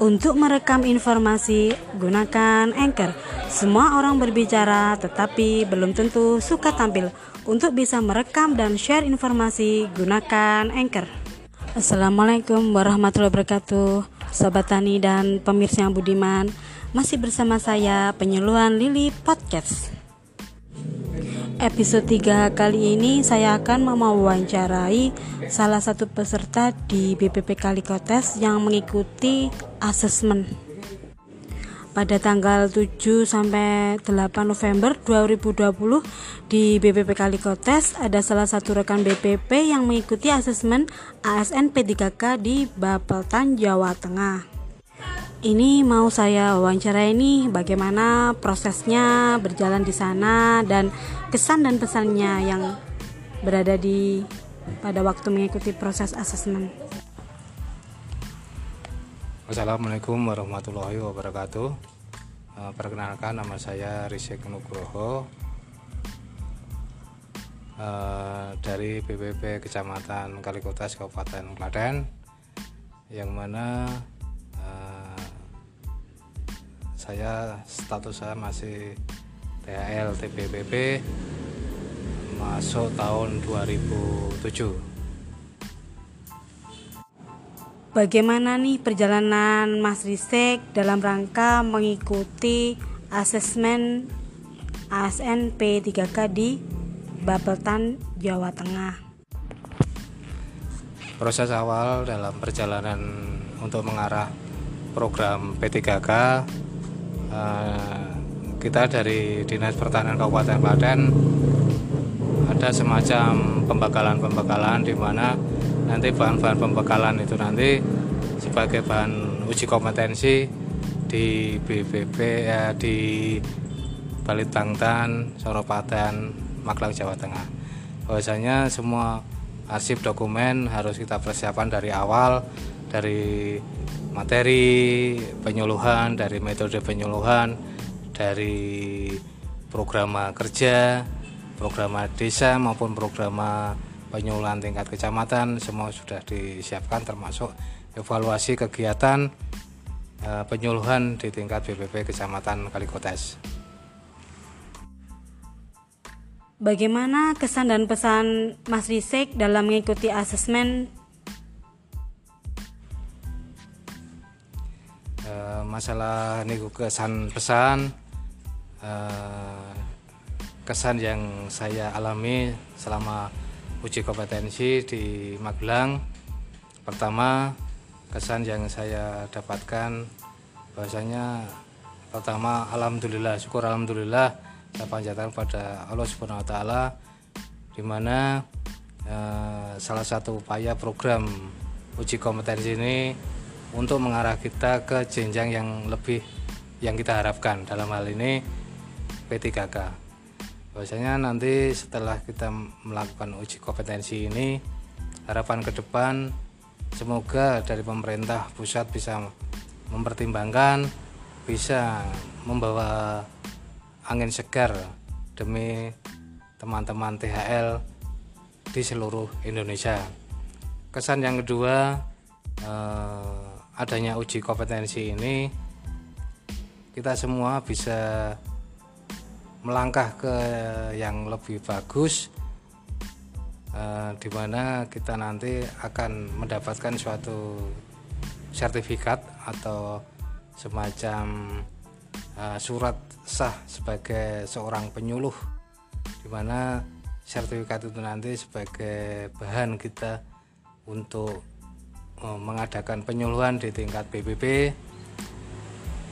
Untuk merekam informasi, gunakan Anchor. Semua orang berbicara, tetapi belum tentu suka tampil. Untuk bisa merekam dan share informasi, gunakan Anchor. Assalamualaikum warahmatullahi wabarakatuh. Sobat Tani dan pemirsa yang budiman, masih bersama saya penyuluhan Lili Podcast. Episode 3 kali ini saya akan mewawancarai salah satu peserta di BPP Kalikotes yang mengikuti asesmen pada tanggal 7 sampai 8 November 2020 di BPP Kalikotes ada salah satu rekan BPP yang mengikuti asesmen ASN P3K di Bapeltan Jawa Tengah. Ini mau saya wawancara ini bagaimana prosesnya berjalan di sana dan kesan dan pesannya yang berada di pada waktu mengikuti proses asesmen. Assalamualaikum warahmatullahi wabarakatuh. Eh, perkenalkan nama saya Risek Nugroho eh, dari BPP Kecamatan Kalikotas Kabupaten Klaten yang mana saya status saya masih THL TPPP masuk tahun 2007 Bagaimana nih perjalanan Mas Risek dalam rangka mengikuti asesmen ASN P3K di Bapeltan, Jawa Tengah? Proses awal dalam perjalanan untuk mengarah program P3K Eh, kita dari Dinas Pertanian Kabupaten Klaten ada semacam pembekalan-pembekalan di mana nanti bahan-bahan pembekalan itu nanti sebagai bahan uji kompetensi di BPP ya di Balitbangtan, Soropaten, Magelang Jawa Tengah. Bahwasanya semua arsip dokumen harus kita persiapkan dari awal dari materi penyuluhan, dari metode penyuluhan, dari program kerja, program desa maupun program penyuluhan tingkat kecamatan semua sudah disiapkan termasuk evaluasi kegiatan eh, penyuluhan di tingkat BPP Kecamatan Kalikotes. Bagaimana kesan dan pesan Mas Risek dalam mengikuti asesmen masalah niku kesan pesan uh, kesan yang saya alami selama uji kompetensi di Magelang. Pertama kesan yang saya dapatkan bahwasanya pertama alhamdulillah syukur alhamdulillah saya panjatkan pada Allah Subhanahu wa taala di mana uh, salah satu upaya program uji kompetensi ini untuk mengarah kita ke jenjang yang lebih yang kita harapkan. Dalam hal ini P3K bahwasanya nanti setelah kita melakukan uji kompetensi ini harapan ke depan semoga dari pemerintah pusat bisa mempertimbangkan bisa membawa angin segar demi teman-teman THL di seluruh Indonesia. Kesan yang kedua eh, adanya uji kompetensi ini kita semua bisa melangkah ke yang lebih bagus eh, di mana kita nanti akan mendapatkan suatu sertifikat atau semacam eh, surat sah sebagai seorang penyuluh di mana sertifikat itu nanti sebagai bahan kita untuk Oh, mengadakan penyuluhan di tingkat BPP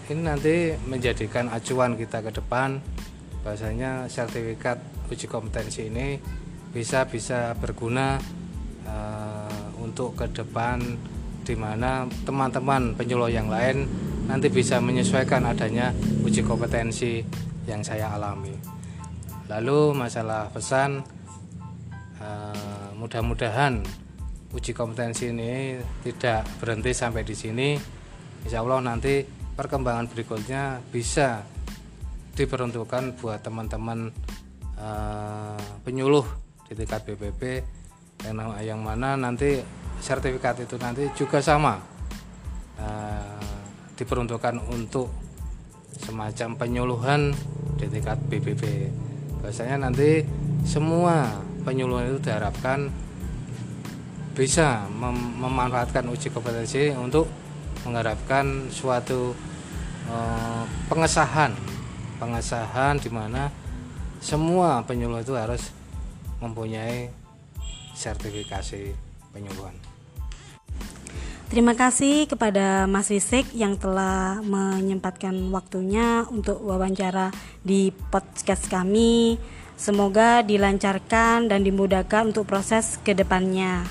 ini nanti menjadikan acuan kita ke depan bahasanya sertifikat uji kompetensi ini bisa bisa berguna uh, untuk ke depan di mana teman-teman penyuluh yang lain nanti bisa menyesuaikan adanya uji kompetensi yang saya alami. Lalu masalah pesan uh, mudah-mudahan uji kompetensi ini tidak berhenti sampai di sini Insya Allah nanti perkembangan berikutnya bisa diperuntukkan buat teman-teman uh, penyuluh di tingkat BPP yang, yang mana nanti sertifikat itu nanti juga sama. Uh, diperuntukkan untuk semacam penyuluhan di tingkat BPP bahasanya nanti semua penyuluhan itu diharapkan bisa mem memanfaatkan uji kompetensi untuk mengharapkan suatu uh, pengesahan pengesahan di mana semua penyuluh itu harus mempunyai sertifikasi penyuluhan. Terima kasih kepada Mas Wisik yang telah menyempatkan waktunya untuk wawancara di podcast kami. Semoga dilancarkan dan dimudahkan untuk proses ke depannya.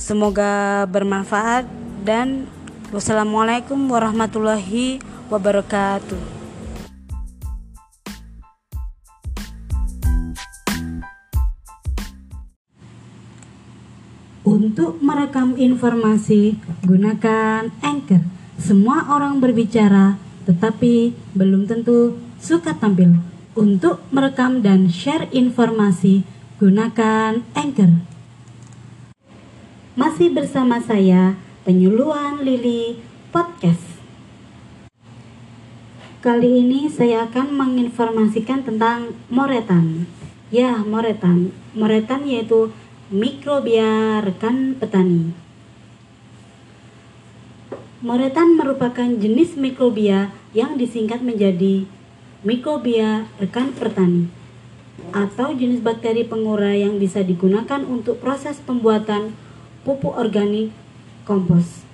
Semoga bermanfaat dan wassalamualaikum warahmatullahi wabarakatuh. Untuk merekam informasi, gunakan Anchor. Semua orang berbicara, tetapi belum tentu suka tampil. Untuk merekam dan share informasi, gunakan Anchor. Masih bersama saya, penyuluhan Lili Podcast. Kali ini saya akan menginformasikan tentang moretan. Ya, moretan. Moretan yaitu mikrobia rekan petani. Moretan merupakan jenis mikrobia yang disingkat menjadi mikrobia rekan petani atau jenis bakteri pengurai yang bisa digunakan untuk proses pembuatan pupuk organik kompos.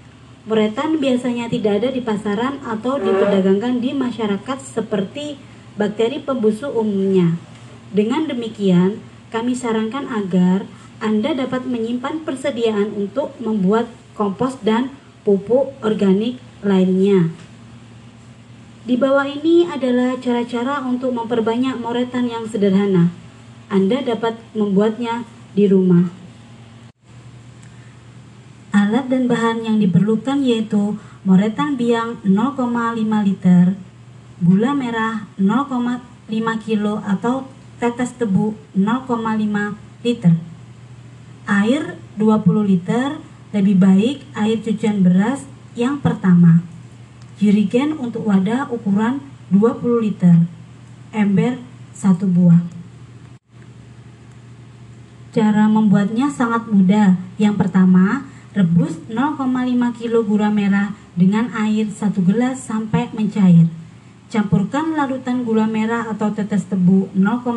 Moretan biasanya tidak ada di pasaran atau diperdagangkan di masyarakat seperti bakteri pembusuk umumnya. Dengan demikian, kami sarankan agar anda dapat menyimpan persediaan untuk membuat kompos dan pupuk organik lainnya. Di bawah ini adalah cara-cara untuk memperbanyak moretan yang sederhana. Anda dapat membuatnya di rumah. Alat dan bahan yang diperlukan yaitu moretan biang 0,5 liter, gula merah 0,5 kilo atau tetes tebu 0,5 liter air 20 liter, lebih baik air cucian beras yang pertama. Jirigen untuk wadah ukuran 20 liter. Ember satu buah. Cara membuatnya sangat mudah. Yang pertama, rebus 0,5 kg gula merah dengan air 1 gelas sampai mencair. Campurkan larutan gula merah atau tetes tebu 0,5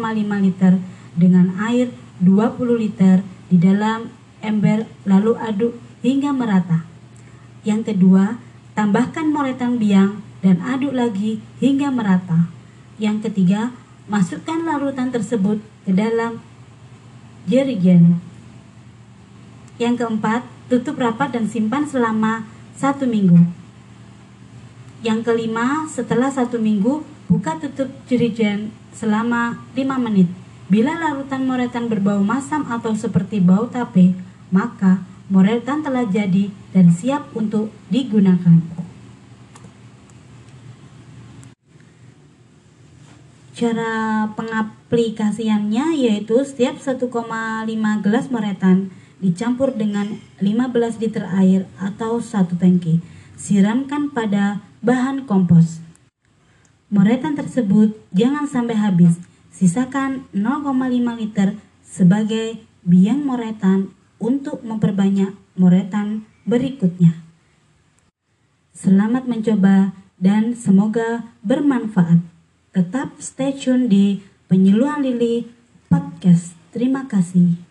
liter dengan air 20 liter di dalam ember lalu aduk hingga merata. Yang kedua, tambahkan moretan biang dan aduk lagi hingga merata. Yang ketiga, masukkan larutan tersebut ke dalam jerigen. Yang keempat, tutup rapat dan simpan selama satu minggu. Yang kelima, setelah satu minggu, buka tutup jerigen selama 5 menit. Bila larutan moretan berbau masam atau seperti bau tape, maka moretan telah jadi dan siap untuk digunakan. Cara pengaplikasiannya yaitu setiap 1,5 gelas moretan dicampur dengan 15 liter air atau satu tangki. Siramkan pada bahan kompos. Moretan tersebut jangan sampai habis Sisakan 0,5 liter sebagai biang moretan untuk memperbanyak moretan berikutnya. Selamat mencoba dan semoga bermanfaat. Tetap stay tune di Penyuluhan Lili Podcast. Terima kasih.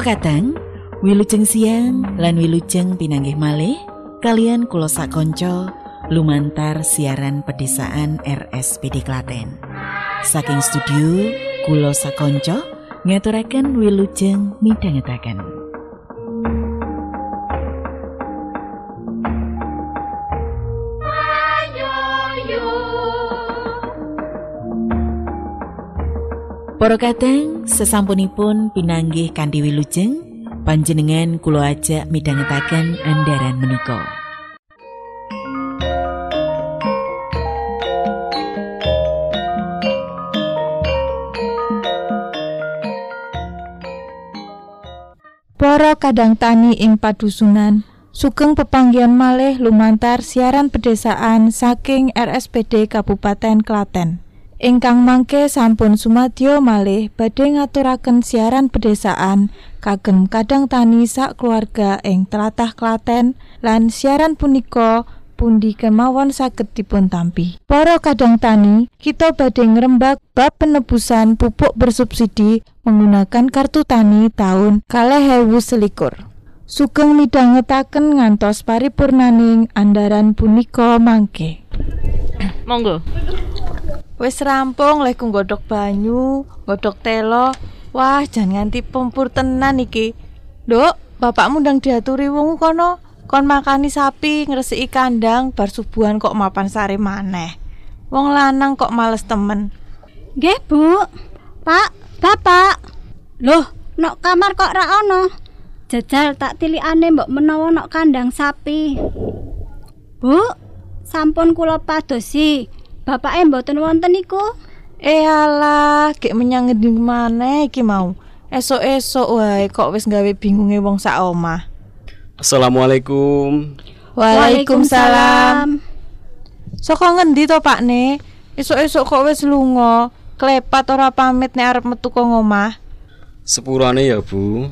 Para kadang, wilujeng siang lan wilujeng pinanggih malih kalian kula sakonco lumantar siaran pedesaan RSPD Klaten. Saking studio kula sakonco ngaturaken wilujeng midhangetaken. Para kadang sesampunipun pinanggih kanthi wilujeng panjenengan kula ajak midhangetaken andaran menika. Para kadang tani ing padusunan sugeng pepanggian malih lumantar siaran pedesaan saking RSPD Kabupaten Klaten. Ingkang mangke sampun sumadyo malih badhe ngaturaken siaran pedesaan kagem kadang tani sak keluarga ing tlatah Klaten lan siaran punika pundi kemawon saged dipun tampi. Para kadang tani, kita badhe ngrembak bab penebusan pupuk bersubsidi menggunakan kartu tani tahun kalih selikur. Sugeng midhangetaken ngantos paripurnaning andaran punika mangke. Monggo. Wis rampung leh nggodhok banyu, nggodhok telo. Wah, jan nganti pempur tenan iki. Nduk, bapakmu ndang diaturi wong kono. Kon makani sapi, ngresiki kandang, bar subuhan kok mapan sare maneh. Wong lanang kok males temen. Nggih, Bu. Pak, Bapak. Loh, nok kamar kok ra ono? Jajal tak tilikane mbok menawa nok kandang sapi. Bu, sampun kula padosi. Bapake mboten wonten iku. Eh alah, gek menyang ngendi maneh iki mau. Esok-esok wae kok wis gawe bingunge wong sak omah. Assalamualaikum. Waalaikumsalam. Saka ngendi to Pak Ne? Esok-esok kok wis lunga, klepat ora pamit nek arep metu kok ngomah. Sepurane ya, Bu.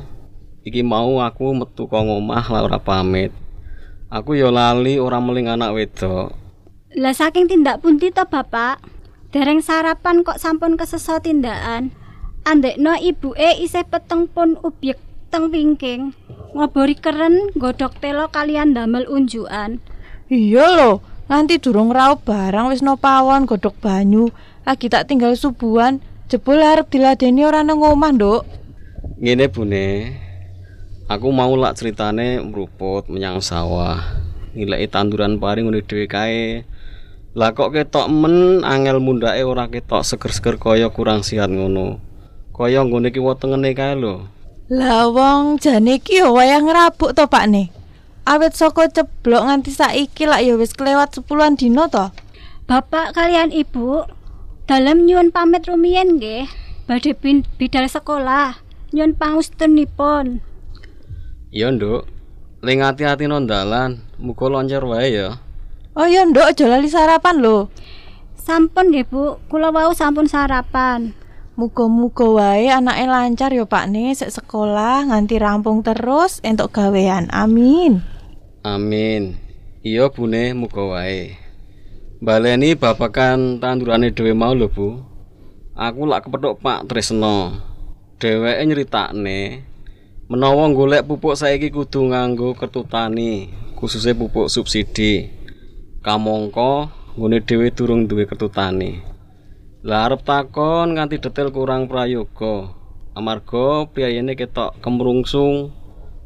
Iki mau aku metu kok ngomah lah ora pamit. Aku ya lali ora meling anak wedok. Lah saking tindak pundi to, Bapak? Dereng sarapan kok sampun keseso tindakan. Andekno ibuke isih peteng pun ubyek teng wingking. Ngobori keren godhok telo kalian damel unjukan. Iya lho, nganti durung raup barang wis no pawon godhok banyu. Lagi tak tinggal subuhan, jebul arep diladeni ora nang omah, Nduk. Ngene Bune. Aku mau lak ceritane meruput menyang sawah. Ngileki tanduran pari ngene dhewe kae. Lah kok ketok men angel mundake ora ketok seger-seger kaya kurang sihat ngono. Kaya nggone ki wetengene kae lho. Lah wong jane iki ya wayah ngrabuk to Pak Ne. Awit saka ceblok nganti saiki lak ya wis kelewat sepuluhan dino to. Bapak kalian Ibu, dalam nyuwun pamit rumiyin nggih. Badhe bidal sekolah. Nyuwun pangestunipun. Iya, Nduk. Ling ati-ati non dalan, muga loncer wae ya. Oh iya Nduk aja lali sarapan lho. Sampun nggih Bu, kula wau sampun sarapan. Muga-muga wae anake lancar ya Pak Ne sek sekolah nganti rampung terus entuk gawean. Amin. Amin. Iya bune muga wae. Baleni babakan tandurane dhewe mau lho, Bu. Aku lak kepethuk Pak Tresno. Dheweke nyritakne menawa golek pupuk saiki kudu nganggo kertu tani, khususnya pupuk subsidi. Kamangka nggone dhewe durung duwe kertu tani. Lah arep takon nganti detail kurang prayoga. Amarga biayane ketok kemrungsung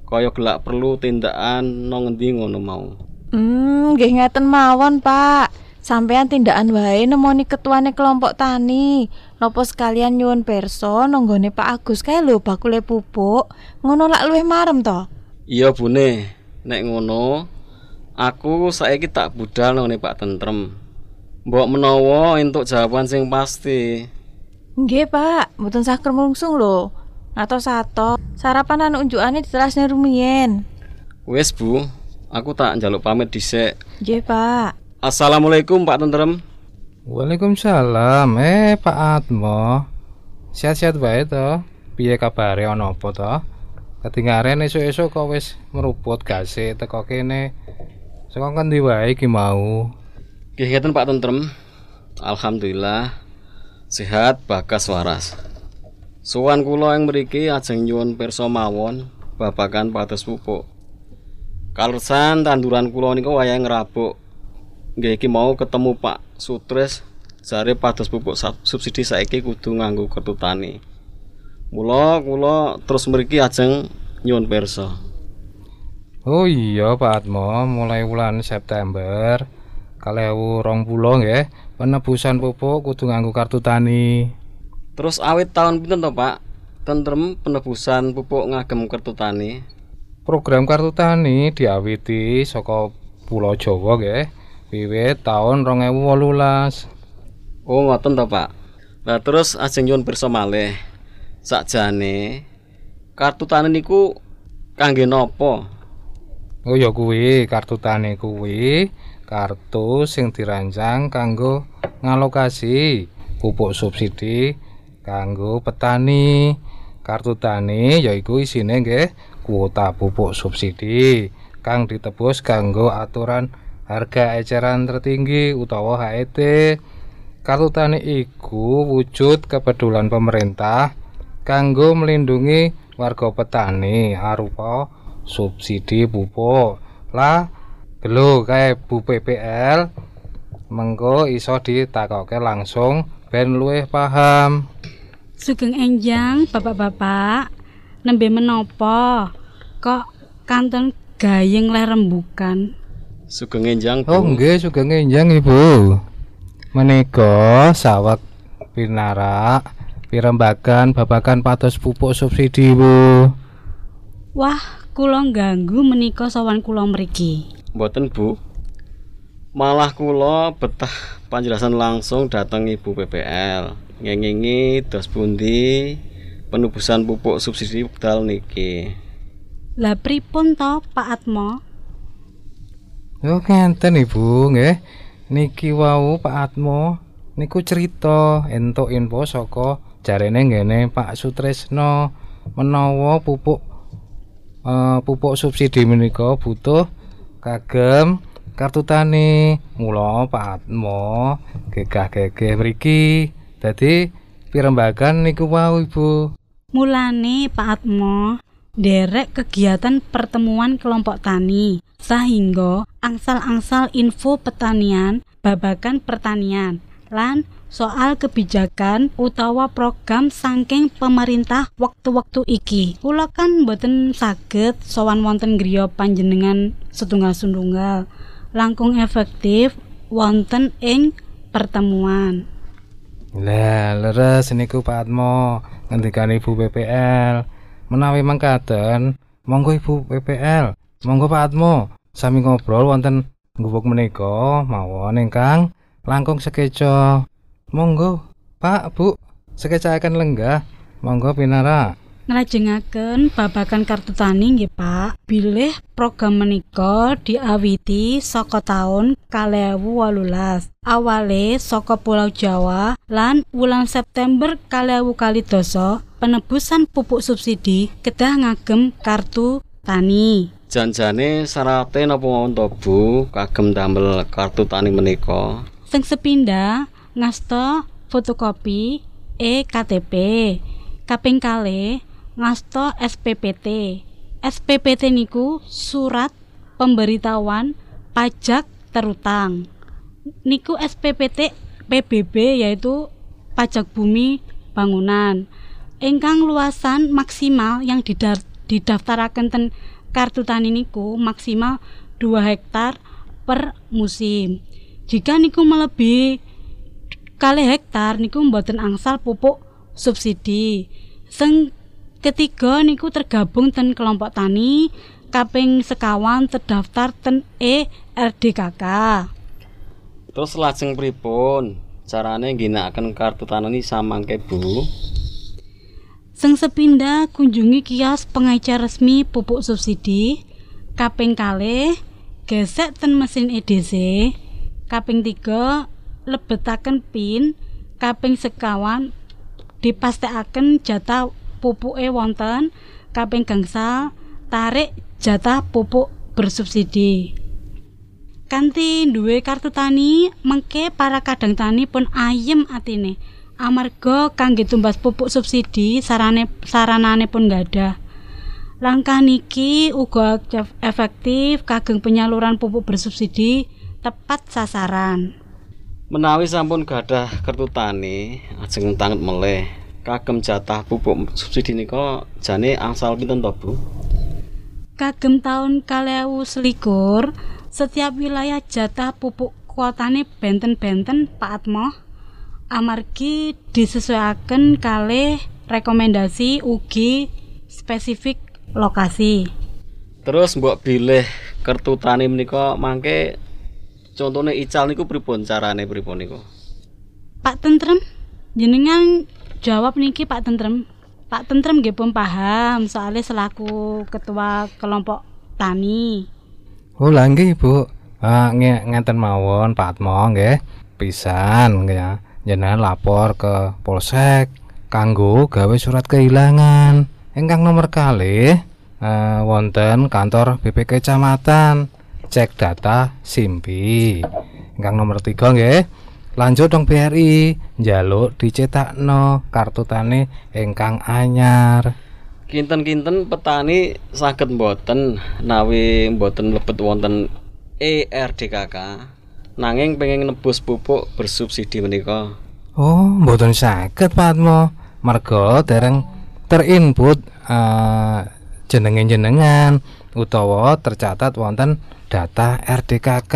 kaya gelak perlu tindakan nang ngendi ngono mau. Hmm, nggih ngeten mawon, Pak. Sampean tindakan wae nemoni ketuane kelompok tani. Napa sekalian nyuwun perso nanggone Pak Agus kae lho bakule pupuk. Ngono lak luwih marem to. Iya bune, nek ngono aku saiki tak budal nang Pak Tentrem. Mbok menawa entuk jawaban sing pasti. Nggih, Pak. Mboten sah kremungsung lho. Atos sato. Sarapan anu unjukane diterasne rumiyin. Wes Bu, aku tak njaluk pamit dhisik. Nggih, Pak. Assalamualaikum Pak Tentrem. Waalaikumsalam. Eh, Pak Atmo. Sehat-sehat bae to? Piye kabare ana apa to? Ketinggalan esuk-esuk kok wis meruput gase teko kene. Saka ngendi wae iki mau? Ngeten Pak Tentrem. Alhamdulillah sehat bagas waras. Sowan kula ing mriki ajeng nyuwun pirsa mawon babagan pados pupuk. Kalsan tanduran kula niku wayahe ngrabuk. Nggih iki mau ketemu Pak Sutres jare pados pupuk subsidi saiki kudu nganggo kartu tani. Mula kula terus mriki ajeng nyuwun pirsa. Oh iya Pak Atmo, mulai bulan September kalewu rong puluh nggih, penebusan pupuk kudu nganggo kartu tani. Terus awit tahun pinten to, Pak? Tentrem penebusan pupuk ngagem kartu tani. Program kartu tani diawiti saka Pulau Jawa nggih, wiwit tahun 2018. Oh, ngoten to, Pak. Lah terus ajeng nyuwun pirsa malih. Sakjane kartu tani niku kangge napa? Oh ya kuwi kartu tani kuwi kartu sing dirancang kanggo ngalokasi pupuk subsidi kanggo petani. Kartu tani yaiku isine nggih kuota pupuk subsidi kang ditebus kanggo aturan harga eceran tertinggi utawa HET. Kartu tani iku wujud kepedulian pemerintah kanggo melindungi warga petani arupa subsidi pupuk. Lah lho kae Bu PPL mengko iso ditakoke langsung ben luwih paham. Sugeng enjang bapak-bapak nembe menopo kok kanton gayeng leh rembukan Sugeng enjang, Bu. Oh nggih sugeng enjang Ibu. Menika saweg pinarak pirembagan babagan pados pupuk subsidi Bu. Wah kula ganggu menika sawan kula mriki Mboten, Bu. Malah kula betah panjelasan langsung dateng Ibu PPL. Ngengingi dos pundi penebusan pupuk subsidi wekdal niki. Lah pripun to Pak Atmo Yo ngenten Ibu nggih. Niki wau Pak Atmo niku cerita entuk info saka jarene ngene Pak Sutresno menawa pupuk eh, pupuk subsidi menika butuh kagem kartu tani. Mula Pak Atmo gegah-gegeh mriki. Dadi pirembagan niku wau Ibu. Mulane Pak Atmo derek kegiatan pertemuan kelompok tani sehingga angsal-angsal info pertanian babagan pertanian lan soal kebijakan utawa program saking pemerintah waktu-waktu iki kula kan boten saged sowan wonten griya panjenengan setunggal sundunggal langkung efektif wonten ing pertemuan Lah, leres niku Pak Atmo ngendikan Ibu PPL. Menawi mangkaten, monggo Ibu PPL. Monggo Pak Atmo, sami ngobrol wonten gubuk menika mawon ingkang langkung sekeca. Monggo, Pak, Bu, sekecaaken lenggah. Monggo pinara. nglajengaken babagan kartu tani nggih Pak. Bilih program menika diawiti saka taun 2018. Awale saka Pulau Jawa lan wulan September 2022 penebusan pupuk subsidi kedah ngagem kartu tani. Janjane syarate napa mawon to, Bu? Kagem damel kartu tani menika. Sing sepindah ngasta fotokopi EKTP. Kaping kalih ngasta SPPT. SPPT niku surat pemberitahuan pajak terutang. Niku SPPT PBB yaitu pajak bumi bangunan. Ingkang luasan maksimal yang didar- ten kartu tani niku maksimal 2 hektar per musim. Jika niku melebihi kali hektar niku mboten angsal pupuk subsidi. Sing ketiga niku tergabung ten kelompok tani kaping sekawan terdaftar ten E RDKK. Terus lajeng pripun? Carane ngginakaken kartu tani samangke, Bu? Sing sepindah kunjungi kios pengecer resmi pupuk subsidi. Kaping kalih gesek ten mesin EDC. Kaping tiga lebetaken pin. Kaping sekawan dipastekaken jatah pupuke wonten. Kaping gangsal tarik jatah pupuk bersubsidi. Kanthi duwe kartu tani, mengke para kadang tani pun ayem atine. amarga kangge tumbas pupuk subsidi sarane saranane pun ada. Langkah niki uga efektif kageng penyaluran pupuk bersubsidi tepat sasaran. Menawi sampun gadah kertu tani, ajeng tanget meleh. Kagem jatah pupuk subsidi nika jane angsal pinten to, Bu? Kagem tahun kalewu selikur, setiap wilayah jatah pupuk kuotane benten-benten Pak Atmo amargi disesuaikan kalih rekomendasi ugi spesifik lokasi. Terus mbok bilih kertu tani menika mangke contohnya ical niku pripun carane pripun niku? Pak Tentrem, jenengan jawab niki Pak Tentrem. Pak Tentrem nggih pun paham soalnya selaku ketua kelompok tani. Oh, lah nggih, Bu. Ah, nge ngenten mawon Pak Atmo nggih. Pisan nggih ya. Jenengan lapor ke Polsek kanggo gawe surat kehilangan. Ingkang nomor kali eh, wonten kantor BPK Kecamatan. Cek data Simpi. Ingkang nomor tiga nggih. Lanjut dong BRI, njaluk dicetakno kartu tani ingkang anyar. Kinten-kinten petani saged mboten nawi mboten lebet wonten ERDKK nanging pengen nebus pupuk bersubsidi menika. Oh, mboten saged Pak Atmo. Merga dereng terinput eh, jenengan-jenengan utawa tercatat wonten data RDKK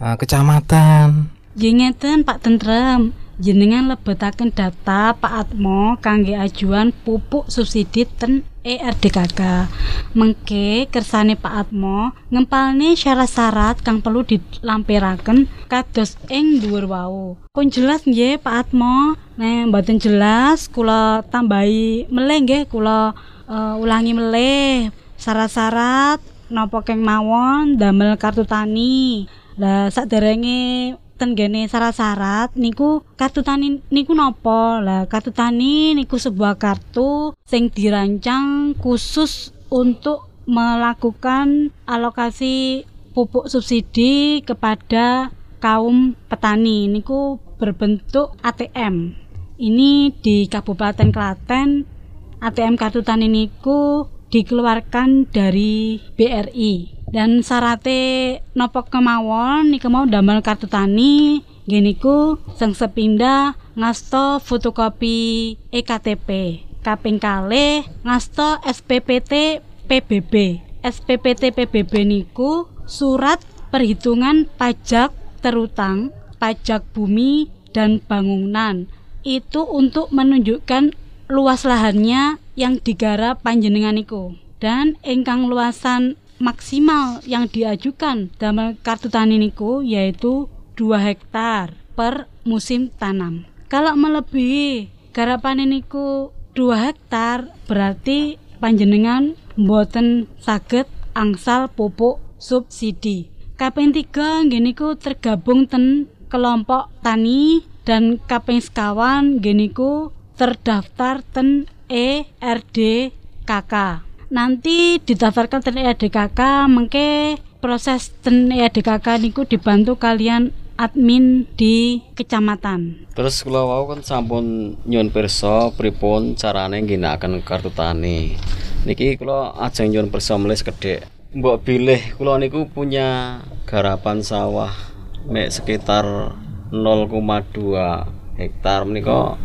eh, kecamatan. Nggih ngeten Pak Tentrem, jenengan lebetaken data Pak Atmo kangge ajuan pupuk subsidi ten ERDKK. Mengke kersane Pak Atmo ngempalne syarat-syarat kang perlu dilampiraken kados ing dhuwur wau. Pun jelas nggih Pak Atmo. Nek mboten jelas kula tambahi meleh nggih kula eh, ulangi meleh syarat-syarat napa keng mawon damel kartu tani. Lah saderenge ten gene syarat-syarat niku kartu tani niku nopo lah kartu tani niku sebuah kartu sing dirancang khusus untuk melakukan alokasi pupuk subsidi kepada kaum petani. Niku berbentuk ATM ini di Kabupaten Klaten ATM kartu tani niku dikeluarkan dari BRI dan syaratnya nopo kemawon niku mau damel kartu tani geniku seng sepindah ngasto fotokopi EKTP kaping kalih ngasto SPPT PBB SPPT PBB niku surat perhitungan pajak terutang pajak bumi dan bangunan. Itu untuk menunjukkan luas lahannya yang digarap panjenengan niku dan ingkang luasan maksimal yang diajukan dalam kartu tani niku yaitu 2 hektar per musim tanam. Kalau melebihi garapan niku 2 hektar berarti panjenengan mboten saged angsal pupuk subsidi. Kaping 3 nggih niku tergabung ten kelompok tani dan kaping sekawan nggih niku terdaftar ten ERDKK nanti didaftarkan ten EDKK mengke proses ten EDKK niku dibantu kalian admin di kecamatan. Terus kula wau kan sampun nyuwun pirsa pripun carane ngginakaken kartu tani. Niki kula ajeng nyuwun pirsa mles kedhek. Mbok bilih kula niku punya garapan sawah mek sekitar 0,2 hektar menika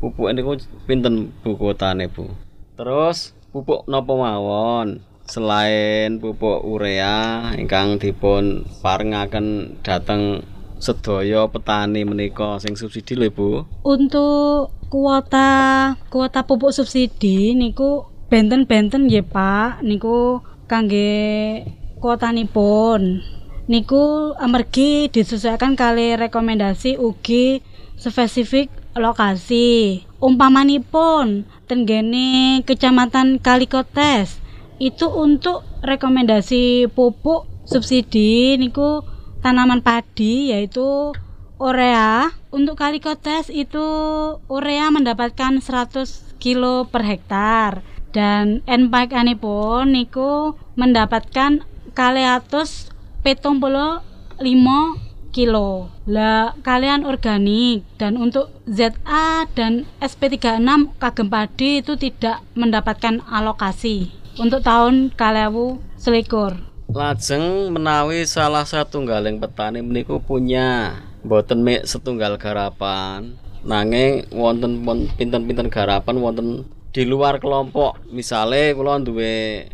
pupuk niku pinten bu kuotane Bu? Terus pupuk napa mawon selain pupuk urea ingkang dipun parengaken dhateng sedaya petani menika sing subsidi lho Bu. Untuk kuota kuota pupuk subsidi niku benten-benten nggih Pak, niku kangge kuotanipun. Niku amargi disesuaikan kali rekomendasi ugi spesifik lokasi. Umpamanipun tenggene Kecamatan Kalikotes itu untuk rekomendasi pupuk subsidi niku tanaman padi yaitu urea untuk Kalikotes itu urea mendapatkan 100 kilo per hektar dan NPK anipun niku mendapatkan kaliatus petong puluh limo kilo. Lah kalian organik dan untuk ZA dan SP36 kagem padi itu tidak mendapatkan alokasi untuk tahun kalewu selikur. Lajeng menawi salah satu galing petani meniku punya boten mek setunggal garapan nanging wonten pun- pinten-pinten garapan wonten di luar kelompok misale kula duwe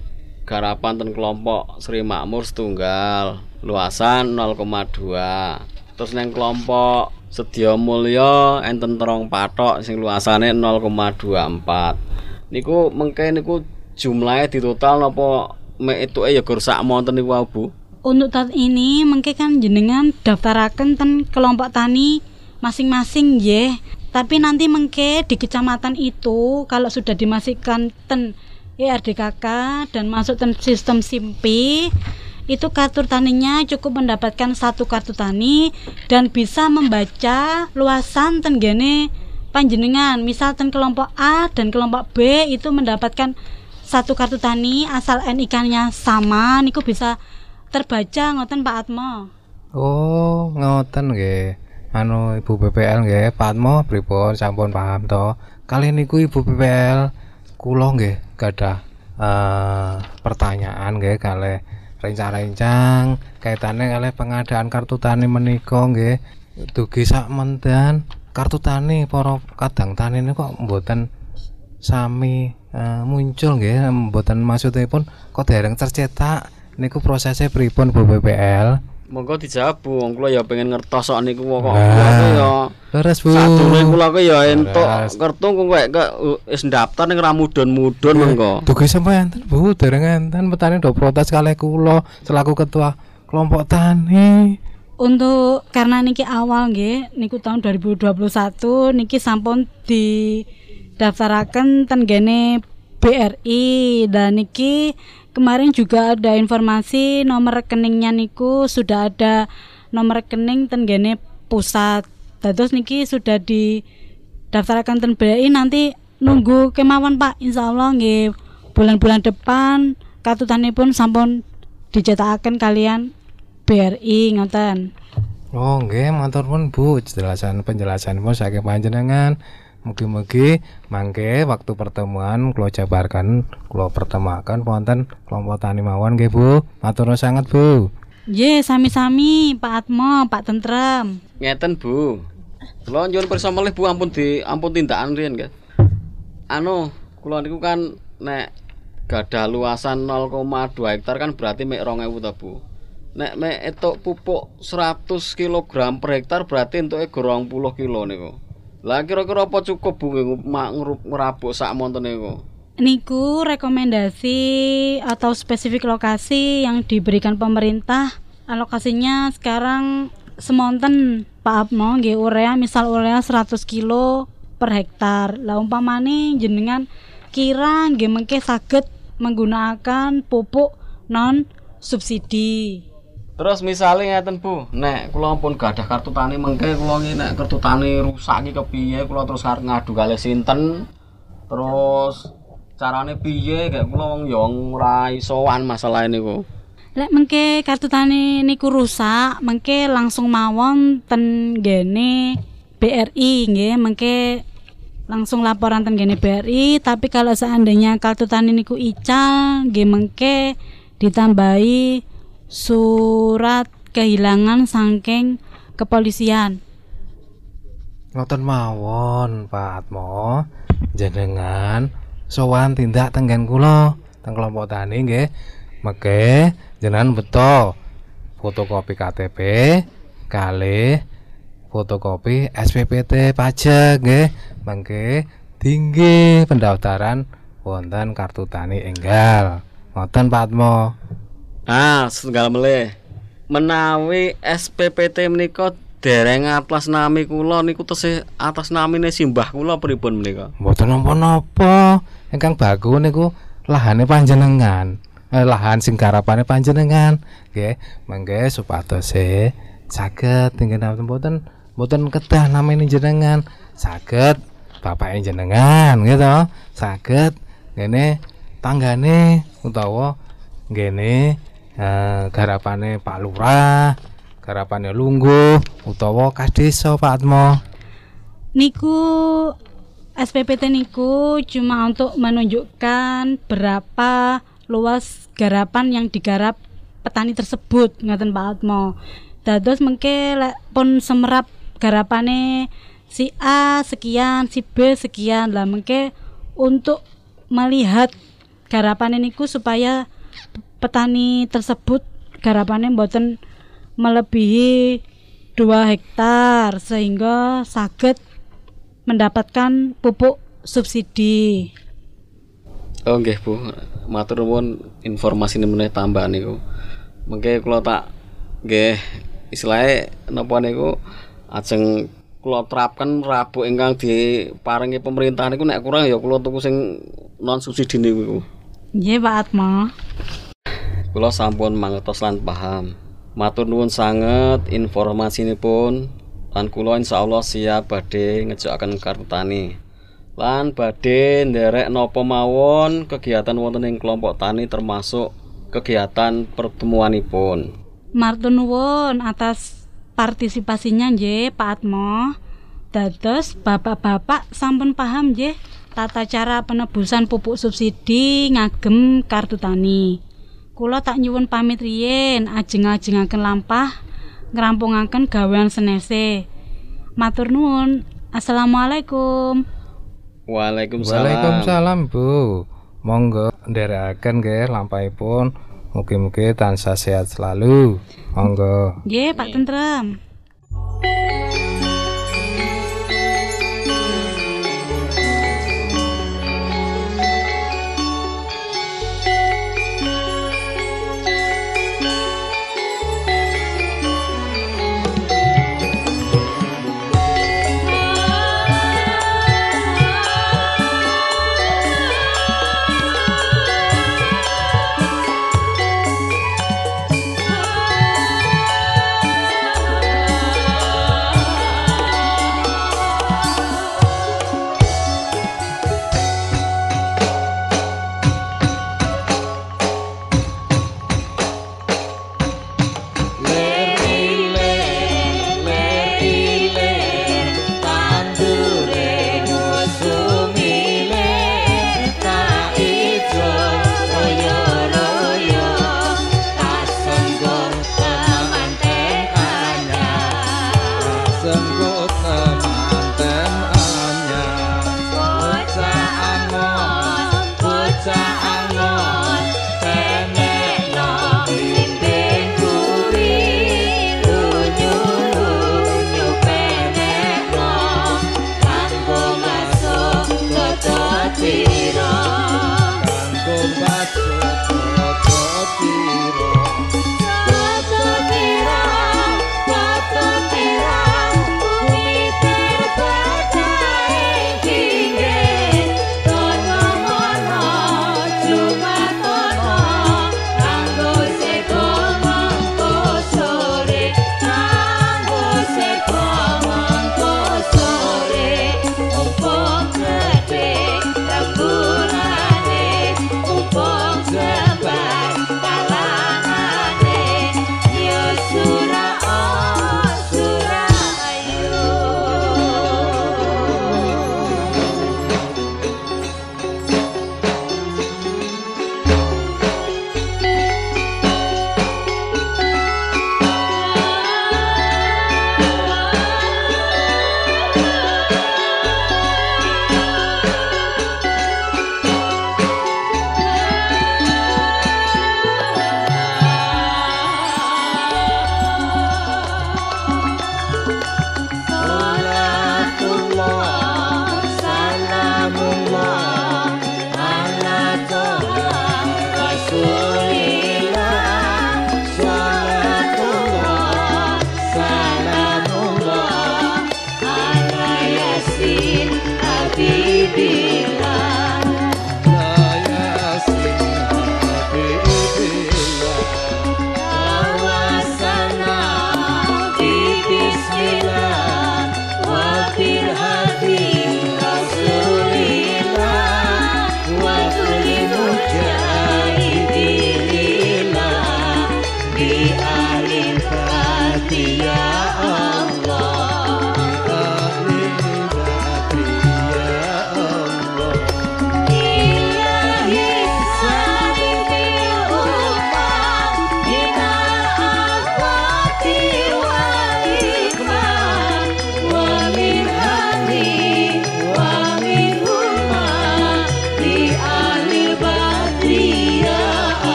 garapan ten kelompok Sri Makmur setunggal luasan 0,2 terus neng kelompok Sedia Mulya enten terong patok sing luasane 0,24 niku mengke niku jumlahnya di total napa mek itu ya gur sak monten niku Untuk tahun ini mengke kan jenengan daftaraken ten kelompok tani masing-masing ya. Tapi nanti mengke di kecamatan itu kalau sudah dimasukkan ten IRDKK dan masuk ten sistem SIMPI itu kartu taninya cukup mendapatkan satu kartu tani dan bisa membaca luasan tenggene panjenengan misal ten kelompok A dan kelompok B itu mendapatkan satu kartu tani asal NIK-nya sama niku bisa terbaca ngoten Pak Atmo Oh, ngoten nggih. Anu Ibu BPL nggih, Pak Atmo pripun sampun paham to. Kali niku Ibu BPL kula nggih gadah eh pertanyaan nggih kalih rencang-rencang kaitane kalih pengadaan kartu tani menika nggih. Dugi sak mendan kartu tani para kadang tani niku kok mboten sami eh, muncul nggih mboten maksudipun kok dereng tercetak niku prosesnya pripun Bu BPL monggo dijawab Bu wong kula ya pengen ngertos sok niku kok Nah. ya Leres Bu. Sadurunge kula ku ya entuk kertu kok kowe ke wis ndaftar ning ramudon-mudon monggo Dugi sampai enten? Bu dereng enten petani do protes kalih kula selaku ketua kelompok tani. Untuk karena niki awal nggih niku tahun 2021 niki sampun di daftaraken ten gene BRI dan niki kemarin juga ada informasi nomor rekeningnya niku sudah ada nomor rekening ten gene terus niki sudah di daftarkan ten BRI nanti nunggu kemauan Pak. Insya Allah nggih bulan-bulan depan kartu tani pun sampun dicetakan kalian BRI ngoten. Oh nggih matur pun Bu. Penjelasan penjelasan pun saking panjenengan. Mugi-mugi mangke waktu pertemuan kula jabarkan kula pertemuaken wonten kelompok tani mawon nggih Bu. Matur sangat Bu. Ye, sami-sami Pak Atmo, Pak Tentrem. ngeten Bu kula nyuwun pirsa melih Bu. Ampun di ampun tindakan riyen nggih. Anu kula niku kan nek gadah luasan 0,2 hektar kan berarti mek 2000 ta Bu. Nek mek etuk pupuk 100 kg per hektar berarti entuke 20 kilo niku. Lah kira-kira apa cukup Bu ngerabuk sak monten niku? Niku rekomendasi atau spesifik lokasi yang diberikan pemerintah. Alokasinya sekarang semonten Pak Atmo nggih urea misal urea 100 kilo per hektar. Lah umpamane jenengan kira nggih mengke saged menggunakan pupuk non subsidi. Terus misalnya ngeten Bu, nek kula pun gadah kartu tani mengke kula ngi nek kartu tani rusak iki kepiye kula terus arep ngadu kalih sinten. Terus carane piye kayak kula wong ya wong ora isoan masalah niku. Lek mengke kartu tani niku rusak, mengke langsung mawon ten gene BRI nggih, mengke langsung laporan ten gene BRI, tapi kalau seandainya kartu tani niku ical, nggih mengke ditambahi surat kehilangan saking kepolisian. Ngoten mawon Pak Atmo. Jenengan sowan tindak tenggen kula teng kelompok tani nggih meke jenengan beto fotokopi KTP kalih fotokopi SPPT pajak nggih mengke tinggi pendaftaran wonten kartu tani enggal ngoten Pak Atmo Ah, setunggal melih. Menawi SPPT menika dereng atas nami kula niku tesih atas namine simbah kula pripun menika? Mboten napa-napa. Ingkang bagus niku lahane panjenengan. Eh, lahan sing garapane panjenengan. Nggih, mengke supados e saged tinggal mboten mboten kedah namine jenengan. Saged bapake jenengan gitu. Saged ngene tanggane utawa ngene eh, garapane Pak Lurah garapane lungguh utawa kas desa Pak Atmo Niku SPPT niku cuma untuk menunjukkan berapa luas garapan yang digarap petani tersebut ngoten Pak Atmo. Dados mengke pun semerap garapane si A sekian, si B sekian lah mengke untuk melihat garapane niku supaya petani tersebut garapane mboten melebihi 2 hektar sehingga saged mendapatkan pupuk subsidi. Oh nggih Bu, matur nuwun informasi meneh tambah niku. Mengke kula tak nggih istilahnya napa niku ajeng kula terapkan rabu ingkang diparingi pemerintah niku nek kurang ya kula tuku sing non subsidi niku. Nggih Pak Atma. Kula sampun mangertos lan paham. Matur nuwun sanget informasinipun lan kula insyaallah siap badhe ngejakaken kartu tani. Lan badhe nderek napa mawon kegiatan wonten ing kelompok tani termasuk kegiatan pertemuanipun. Matur nuwun atas partisipasinya nggih Pak Atmo. Dados bapak-bapak sampun paham nggih tata cara penebusan pupuk subsidi ngagem kartu tani. Kula tak nyuwun pamit riyin ajeng-ajengaken lampah ngrampungaken gawean senese. Matur nuwun. Assalamualaikum. Waalaikumsalam. Waalaikumsalam Bu monggo nderekaken nggih lampahipun mugi-mugi tansah sehat selalu monggo Nggih Pak Tentrem.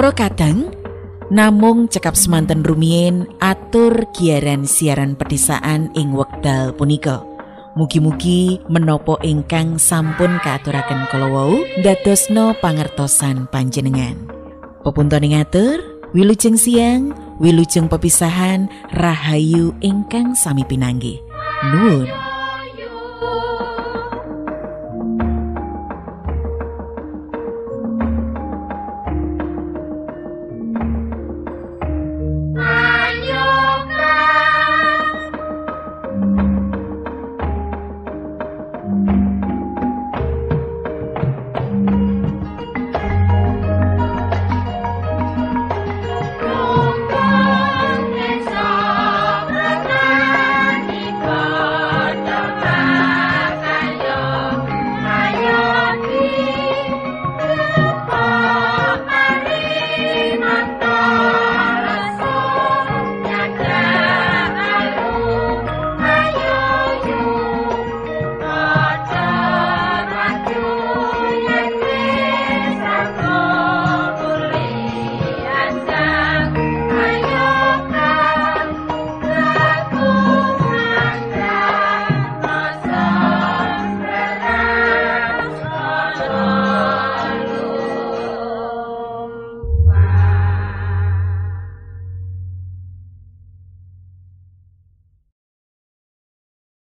Poro kadang namung cekap semanten rumiyin atur giaran siaran pedesaan ing wekdal punika. Mugi-mugi menopo ingkang sampun kaaturaken kala wau pangertosan panjenengan. Pepunton ngatur, wilujeng siang, wilujeng pepisahan, rahayu ingkang sami pinanggih. Nuwun.